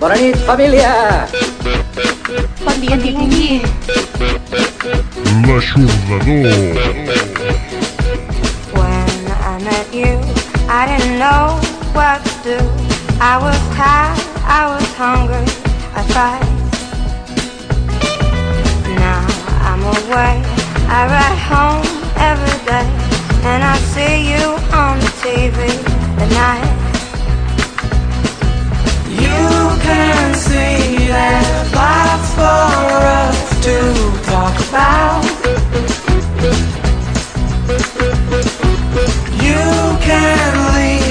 Bona nit, família! Bon dia, tingui. L'aixordador. When I met you, I didn't know what to do. I was tired, I was hungry, I tried. Now I'm away, I ride home every day, and I see you on the TV at night. You can see that life for us to talk about. You can leave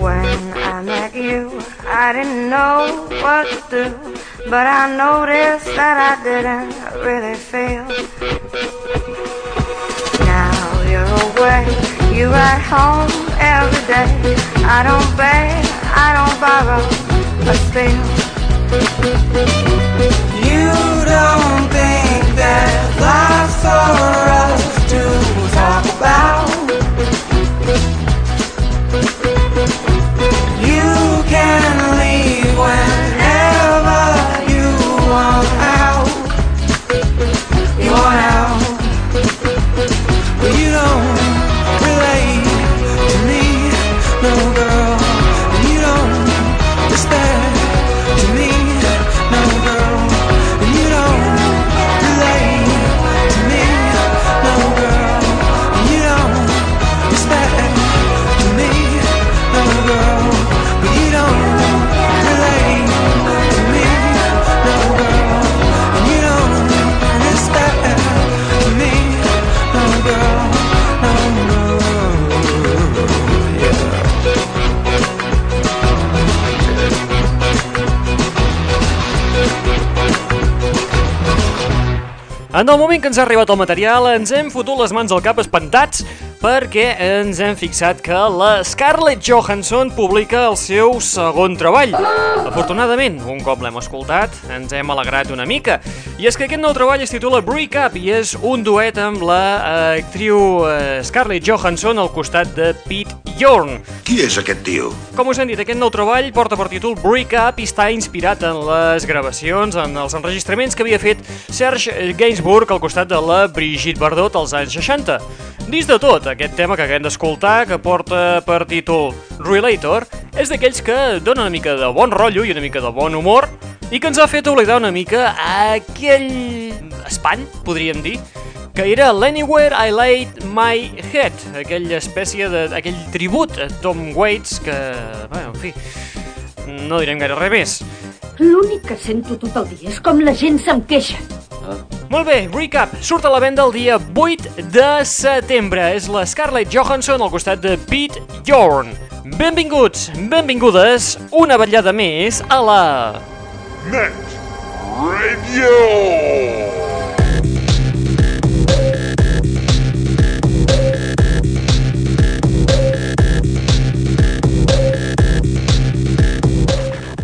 When I met you, I didn't know what to do, but I noticed that I didn't really feel. Now you're away, you're at home every day. I don't beg, I don't borrow, but still. You don't think there's lots for En el moment que ens ha arribat el material, ens hem fotut les mans al cap espantats perquè ens hem fixat que la Scarlett Johansson publica el seu segon treball. Afortunadament, un cop l'hem escoltat, ens hem alegrat una mica. I és que aquest nou treball es titula Break Up i és un duet amb la eh, actriu eh, Scarlett Johansson al costat de Pete Yorn. Qui és aquest tio? Com us hem dit, aquest nou treball porta per títol Break Up i està inspirat en les gravacions, en els enregistraments que havia fet Serge Gainsbourg al costat de la Brigitte Bardot als anys 60. Dins de tot, aquest tema que acabem d'escoltar, que porta per títol Relator, és d'aquells que dona una mica de bon rotllo i una mica de bon humor i que ens ha fet oblidar una mica aquell espany, podríem dir, que era l'Anywhere I Laid My Head, aquella espècie de... aquell tribut a Tom Waits que... Bueno, en fi, no direm gaire res més. L'únic que sento tot el dia és com la gent se'm queixa. Molt bé, Recap surt a la venda el dia 8 de setembre. És la Scarlett Johansson al costat de Pete Yorn. Benvinguts, benvingudes, una vetllada més a la... Net Radio.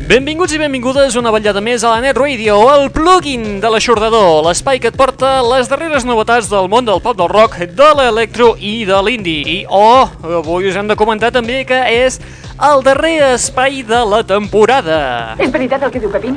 Benvinguts i benvingudes una vetllada més a la Net Radio, el plugin de l'aixordador, l'espai que et porta les darreres novetats del món del pop del rock, de l'electro i de l'indie. I, oh, avui us hem de comentar també que és el darrer espai de la temporada. És veritat el que diu Pepín?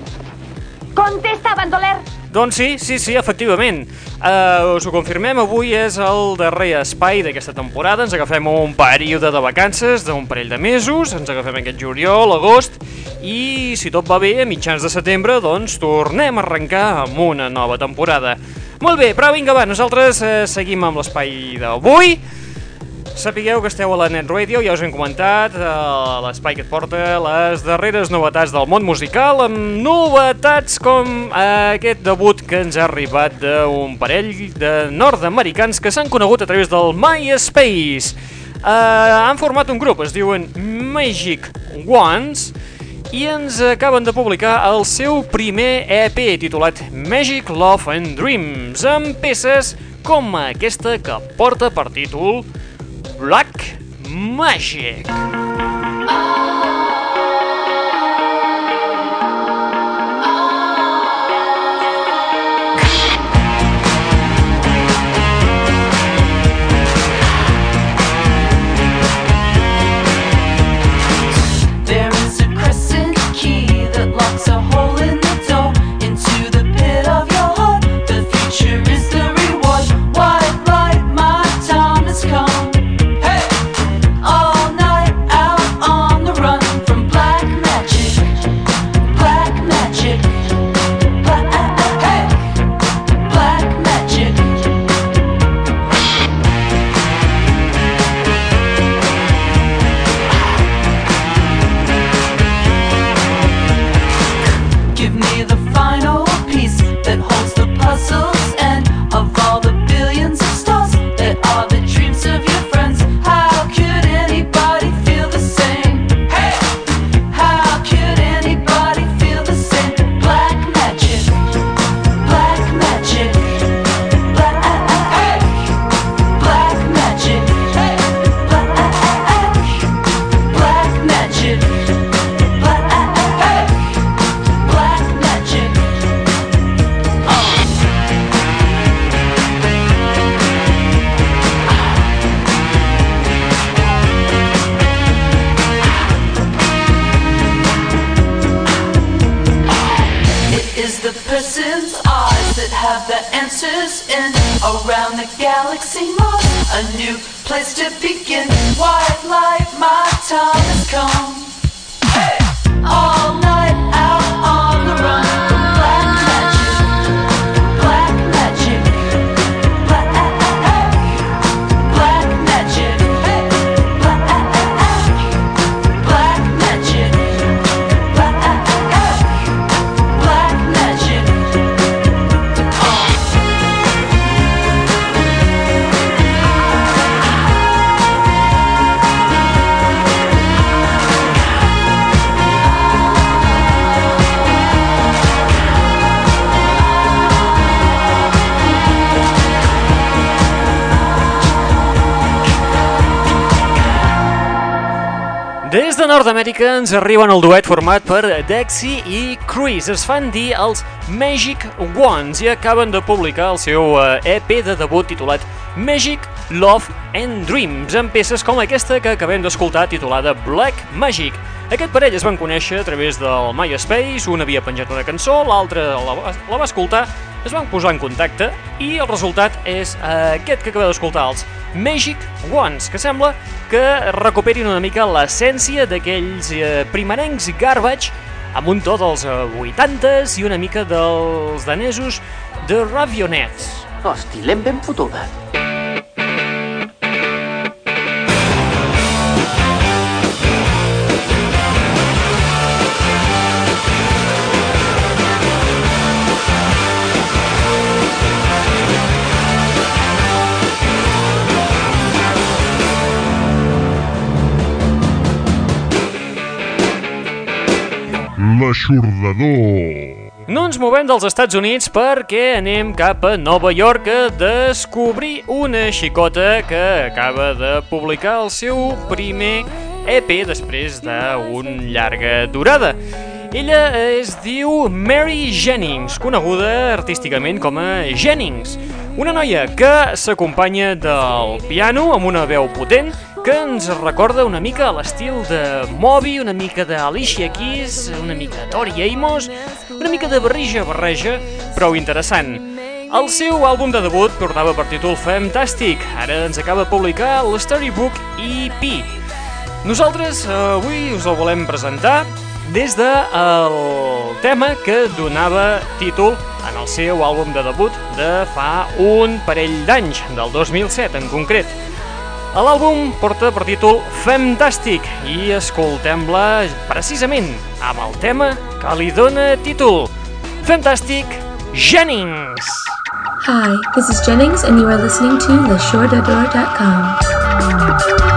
Contesta, bandoler! Doncs sí, sí, sí, efectivament. Uh, us ho confirmem, avui és el darrer espai d'aquesta temporada. Ens agafem un període de vacances d'un parell de mesos, ens agafem aquest juliol, agost, i si tot va bé, a mitjans de setembre, doncs tornem a arrencar amb una nova temporada. Molt bé, però vinga, va, nosaltres eh, seguim amb l'espai d'avui. Sapigueu que esteu a la Net Radio, ja us hem comentat, eh, l'espai que et porta les darreres novetats del món musical, amb novetats com aquest debut que ens ha arribat d'un parell de nord-americans que s'han conegut a través del MySpace. Eh, han format un grup, es diuen Magic Ones, i ens acaben de publicar el seu primer EP titulat Magic Love and Dreams amb peces com aquesta que porta per títol Black Magic. Oh! In around the galaxy Mars. A new place to begin. White Des de Nord-Amèrica ens arriben el duet format per Dexy i Chris. Es fan dir els Magic Ones i acaben de publicar el seu eh, EP de debut titulat Magic, Love and Dreams, amb peces com aquesta que acabem d'escoltar titulada Black Magic. Aquest parell es van conèixer a través del MySpace, un havia penjat una cançó, l'altre la, va- la va escoltar, es van posar en contacte i el resultat és eh, aquest que acabeu d'escoltar, els Magic Ones, que sembla que recuperin una mica l'essència d'aquells eh, primerencs garbage amb un to dels eh, 80s i una mica dels danesos de Ravionets. Hosti, l'hem ben fotuda. L'aixordador. No ens movem dels Estats Units perquè anem cap a Nova York a descobrir una xicota que acaba de publicar el seu primer EP després d'una llarga durada. Ella es diu Mary Jennings, coneguda artísticament com a Jennings. Una noia que s'acompanya del piano amb una veu potent que ens recorda una mica a l'estil de Moby, una mica d'Alicia Keys, una mica de Tori Amos, una mica de barrija barreja, prou interessant. El seu àlbum de debut portava per títol Fantastic, ara ens acaba de publicar el Storybook EP. Nosaltres eh, avui us el volem presentar des de el tema que donava títol en el seu àlbum de debut de fa un parell d'anys, del 2007 en concret. L'àlbum porta per títol Fantastic i escoltem-la precisament amb el tema que li dona títol Fantastic Jennings. Hi, this is Jennings, and you are listening to theshortador.com.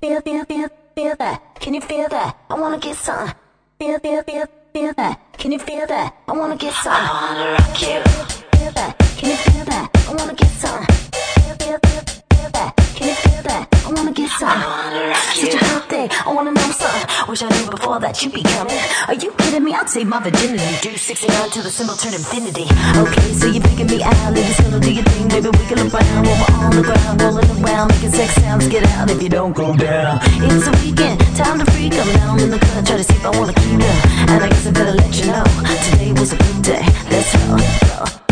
Feel, feel, feel, feel that. Can you feel that? I wanna get some. Feel, feel, feel, feel that. Can you feel that? I wanna get some. I wanna rock you. Feel that? Can you feel that? I wanna get some. Feel, feel, feel, feel that. I wanna get some. Such a hot day. I wanna know some. Wish I knew before that you'd be coming. Are you kidding me? I'd save my virginity. Do 69 till the symbol turn infinity. Okay, so you're picking me out. Ladies, gonna do your thing. Baby, we can look around. While we're on the ground, rolling around, making sex sounds. Get out if you don't go down. It's a weekend, time to freak 'em. Now I'm in the cut, try to see if I wanna keep them. And I guess I better let you know. Today was a good day. Let's go, go,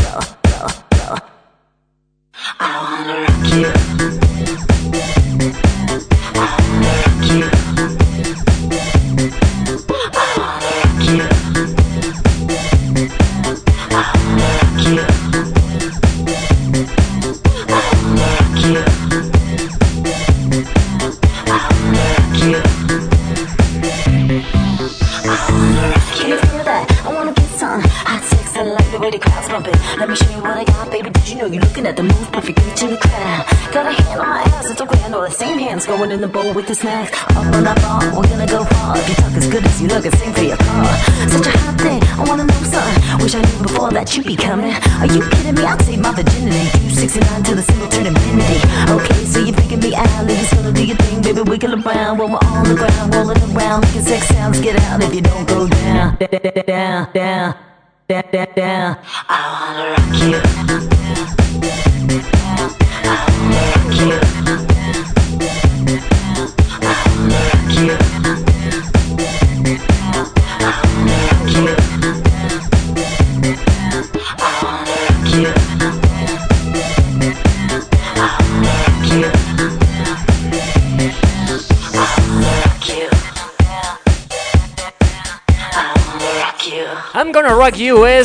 da, da, da. I wanna rock you.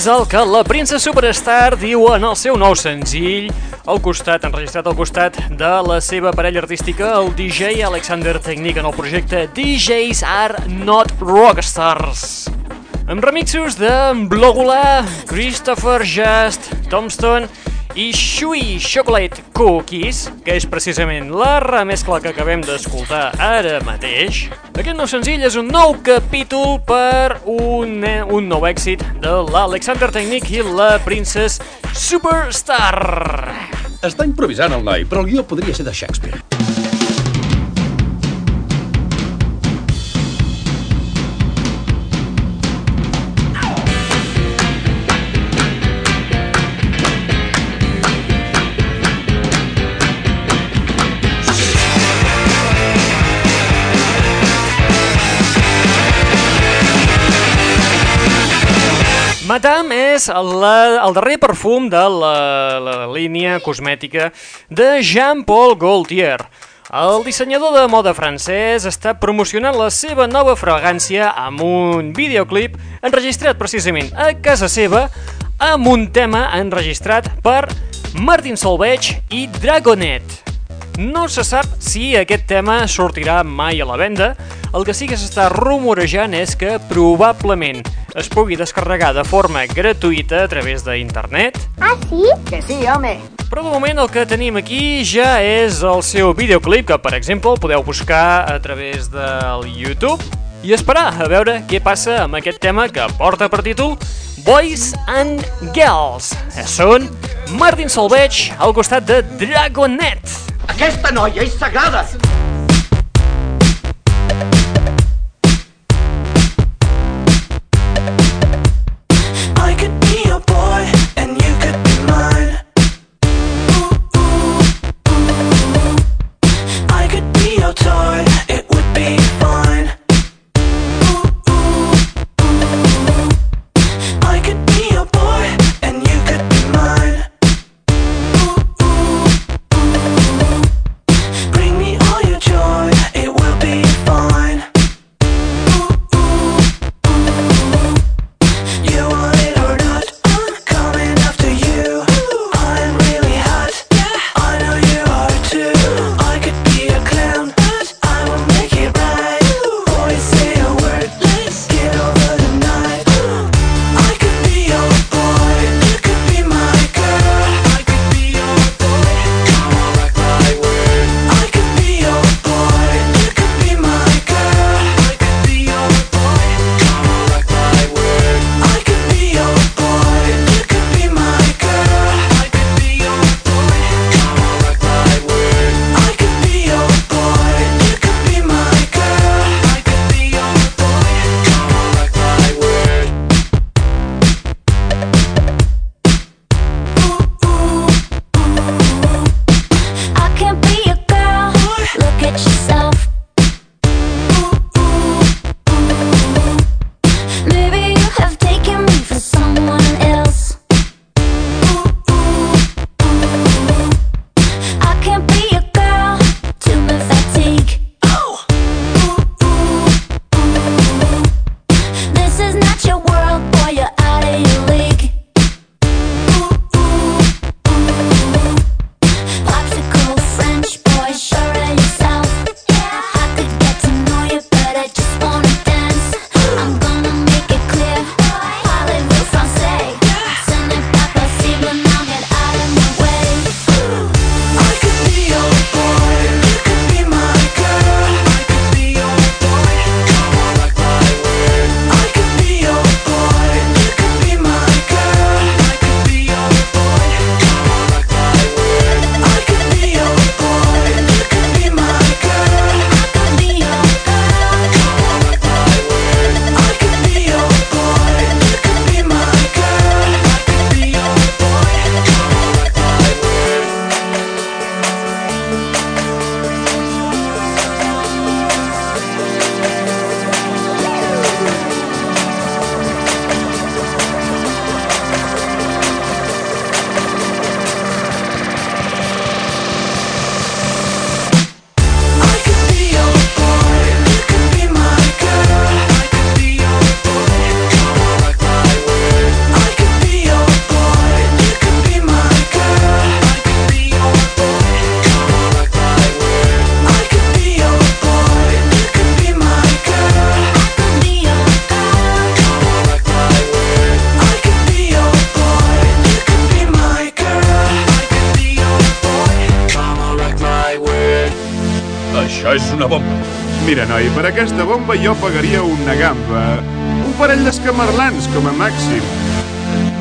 És el que la Princess Superstar diu en el seu nou senzill, al costat, enregistrat al costat de la seva parella artística, el DJ Alexander Technic, en el projecte DJs Are Not Rockstars. Amb remixos de Blogula, Christopher Just, Tombstone i Shui Chocolate Cookies, que és precisament la remescla que acabem d'escoltar ara mateix. Aquest nou senzill és un nou capítol per un, un nou èxit de l'Alexander Technic i la Princess Superstar. Està improvisant el noi, però el guió podria ser de Shakespeare. Madame és la, el darrer perfum de la, la línia cosmètica de Jean-Paul Gaultier. El dissenyador de moda francès està promocionant la seva nova fragància amb un videoclip enregistrat precisament a casa seva amb un tema enregistrat per Martin Solveig i Dragonet. No se sap si aquest tema sortirà mai a la venda, el que sí que s'està rumorejant és que probablement es pugui descarregar de forma gratuïta a través d'internet. Ah, sí? Que sí, home. Però de moment el que tenim aquí ja és el seu videoclip, que per exemple el podeu buscar a través del YouTube i esperar a veure què passa amb aquest tema que porta per títol Boys and Girls. Són Martin Solveig al costat de Dragonet. Aquesta noia és sagrada! Mira, noi, per aquesta bomba jo pagaria una gamba. Un parell d'escamarlans, com a màxim.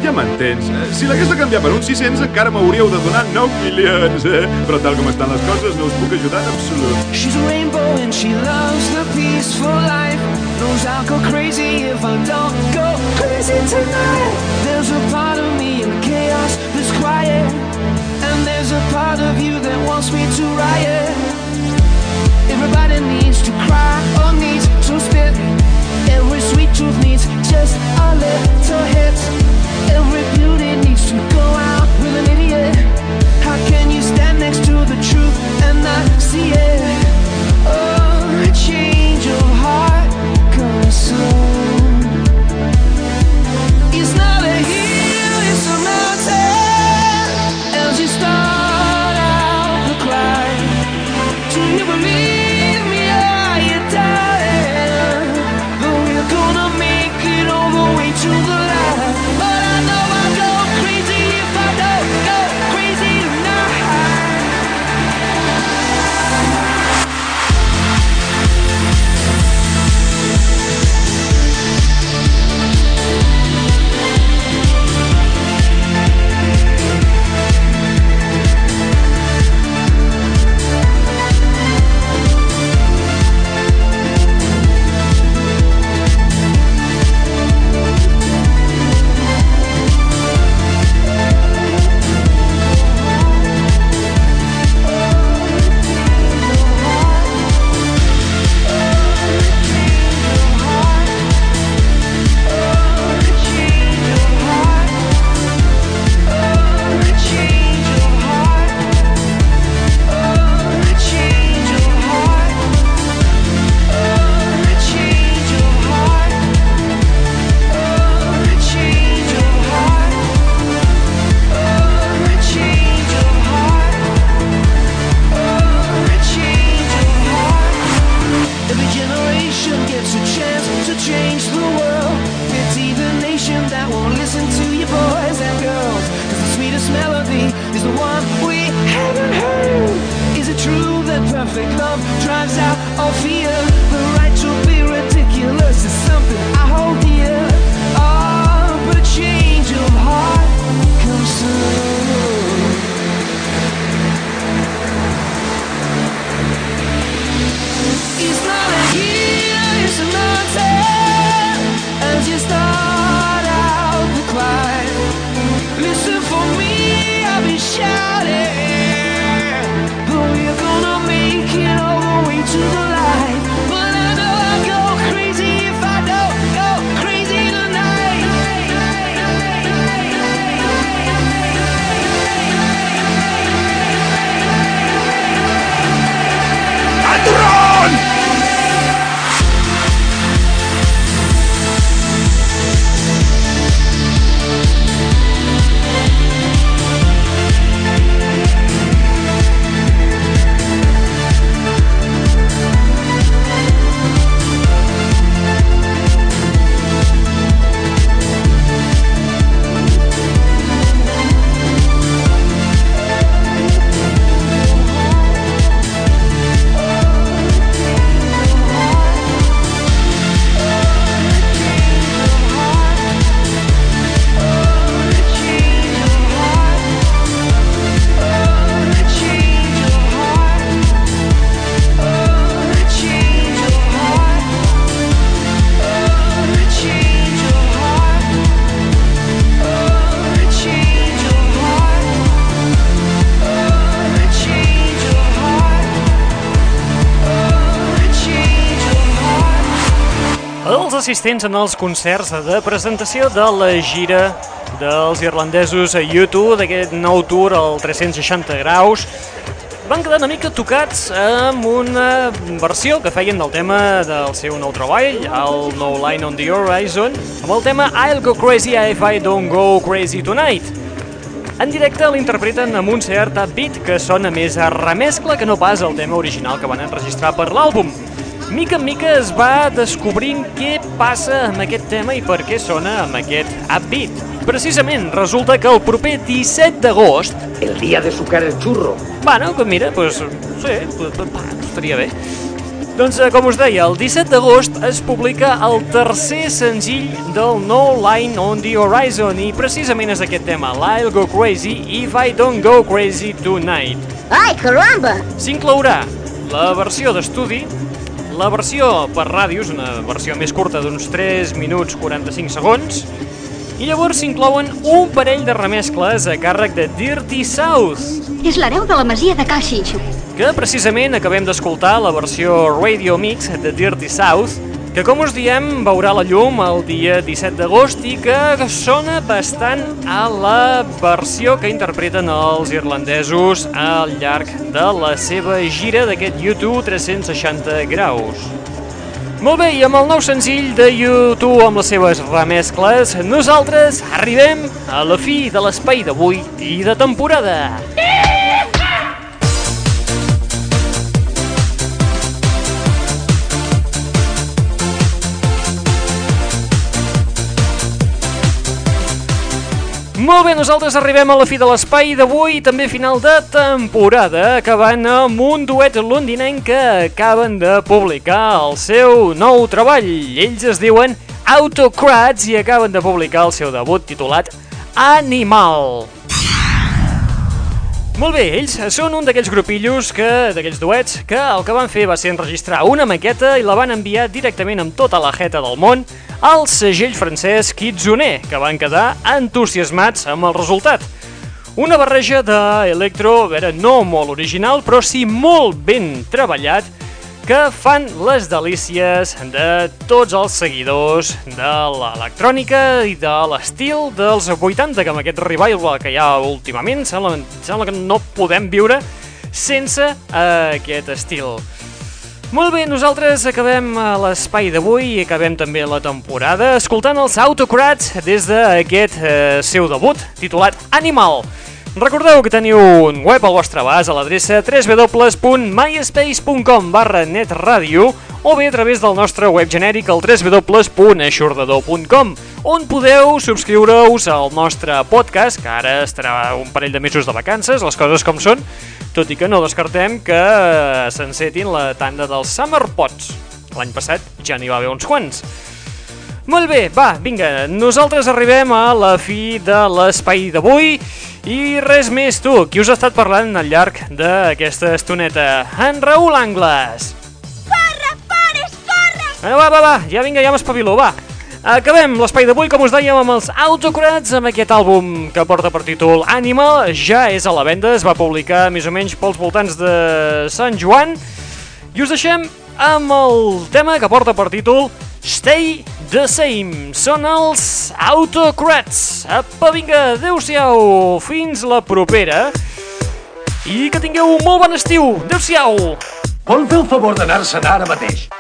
Ja m'entens. Eh, Si l'hagués de canviar per uns 600 encara m'hauríeu de donar 9 milions, eh? Però tal com estan les coses no us puc ajudar en absolut. She's a rainbow and she loves the peaceful life. Knows I'll go crazy if I don't go crazy tonight. There's a part of me in chaos that's quiet. And there's a part of you that wants me to riot. Everybody needs to cry or needs to spit. Every sweet truth needs just a little hit. Every beauty needs to go out with an idiot. How can you stand next to the truth and not see assistents en els concerts de presentació de la gira dels irlandesos a YouTube, d'aquest nou tour al 360 graus, van quedar una mica tocats amb una versió que feien del tema del seu nou treball, el No Line on the Horizon, amb el tema I'll Go Crazy If I Don't Go Crazy Tonight. En directe l'interpreten amb un cert upbeat que sona més a remescla que no pas el tema original que van enregistrar per l'àlbum. Mica en mica es va descobrint què passa amb aquest tema i per què sona amb aquest upbeat. Precisament, resulta que el proper 17 d'agost... El día de sucar el churro. Bueno, que mira, pues, sí, estaria bé. Doncs, eh, com us deia, el 17 d'agost es publica el tercer senzill del No Line on the Horizon i precisament és aquest tema, l'I'll Go Crazy If I Don't Go Crazy Tonight. Ai, caramba! S'inclourà la versió d'estudi, la versió per ràdios, una versió més curta d'uns 3 minuts 45 segons, i llavors s'inclouen un parell de remescles a càrrec de Dirty South, És l'hereu de la masia de Xinxo. que precisament acabem d'escoltar la versió Radio Mix de Dirty South, que com us diem veurà la llum el dia 17 d'agost i que sona bastant a la versió que interpreten els irlandesos al llarg de la seva gira d'aquest YouTube 360 graus. Molt bé, i amb el nou senzill de YouTube amb les seves remescles, nosaltres arribem a la fi de l'espai d'avui i de temporada. Molt bé, nosaltres arribem a la fi de l'espai d'avui també final de temporada, acabant amb un duet londinenc que acaben de publicar el seu nou treball. Ells es diuen Autocrats i acaben de publicar el seu debut titulat Animal. Molt bé, ells són un d'aquells grupillos que, d'aquells duets, que el que van fer va ser enregistrar una maqueta i la van enviar directament amb tota la jeta del món al segell francès Kitsune, que van quedar entusiasmats amb el resultat. Una barreja d'electro, a veure, no molt original, però sí molt ben treballat, que fan les delícies de tots els seguidors de l'electrònica i de l'estil dels 80, que amb aquest revival que hi ha últimament sembla, sembla que no podem viure sense eh, aquest estil. Molt bé, nosaltres acabem eh, l'espai d'avui i acabem també la temporada escoltant els Autocrats des d'aquest eh, seu debut titulat Animal. Recordeu que teniu un web al vostre abast a l'adreça www.myspace.com barra netradio o bé a través del nostre web genèric al www.aixordador.com on podeu subscriure-us al nostre podcast, que ara estarà un parell de mesos de vacances, les coses com són, tot i que no descartem que s'encetin la tanda dels Summer Pots. L'any passat ja n'hi va haver uns quants. Molt bé, va, vinga, nosaltres arribem a la fi de l'espai d'avui i res més tu, qui us ha estat parlant al llarg d'aquesta estoneta? En Raül Angles! Corre, pares, corre! Eh, va, va, va, ja vinga, ja m'espavilo, va. Acabem l'espai d'avui, com us dèiem, amb els Autocrats, amb aquest àlbum que porta per títol Animal, ja és a la venda, es va publicar més o menys pels voltants de Sant Joan, i us deixem amb el tema que porta per títol Stay the Same. Són els Autocrats. Apa, vinga, adeu-siau, fins la propera. I que tingueu un molt bon estiu. Adeu-siau. Vol fer el favor d'anar-se'n ara mateix?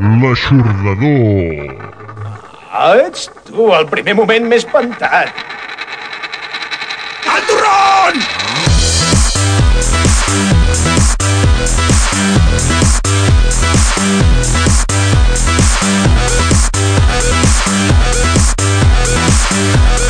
l'aixordador. Ah, ets tu, el primer moment més espantat. El turron! Ah!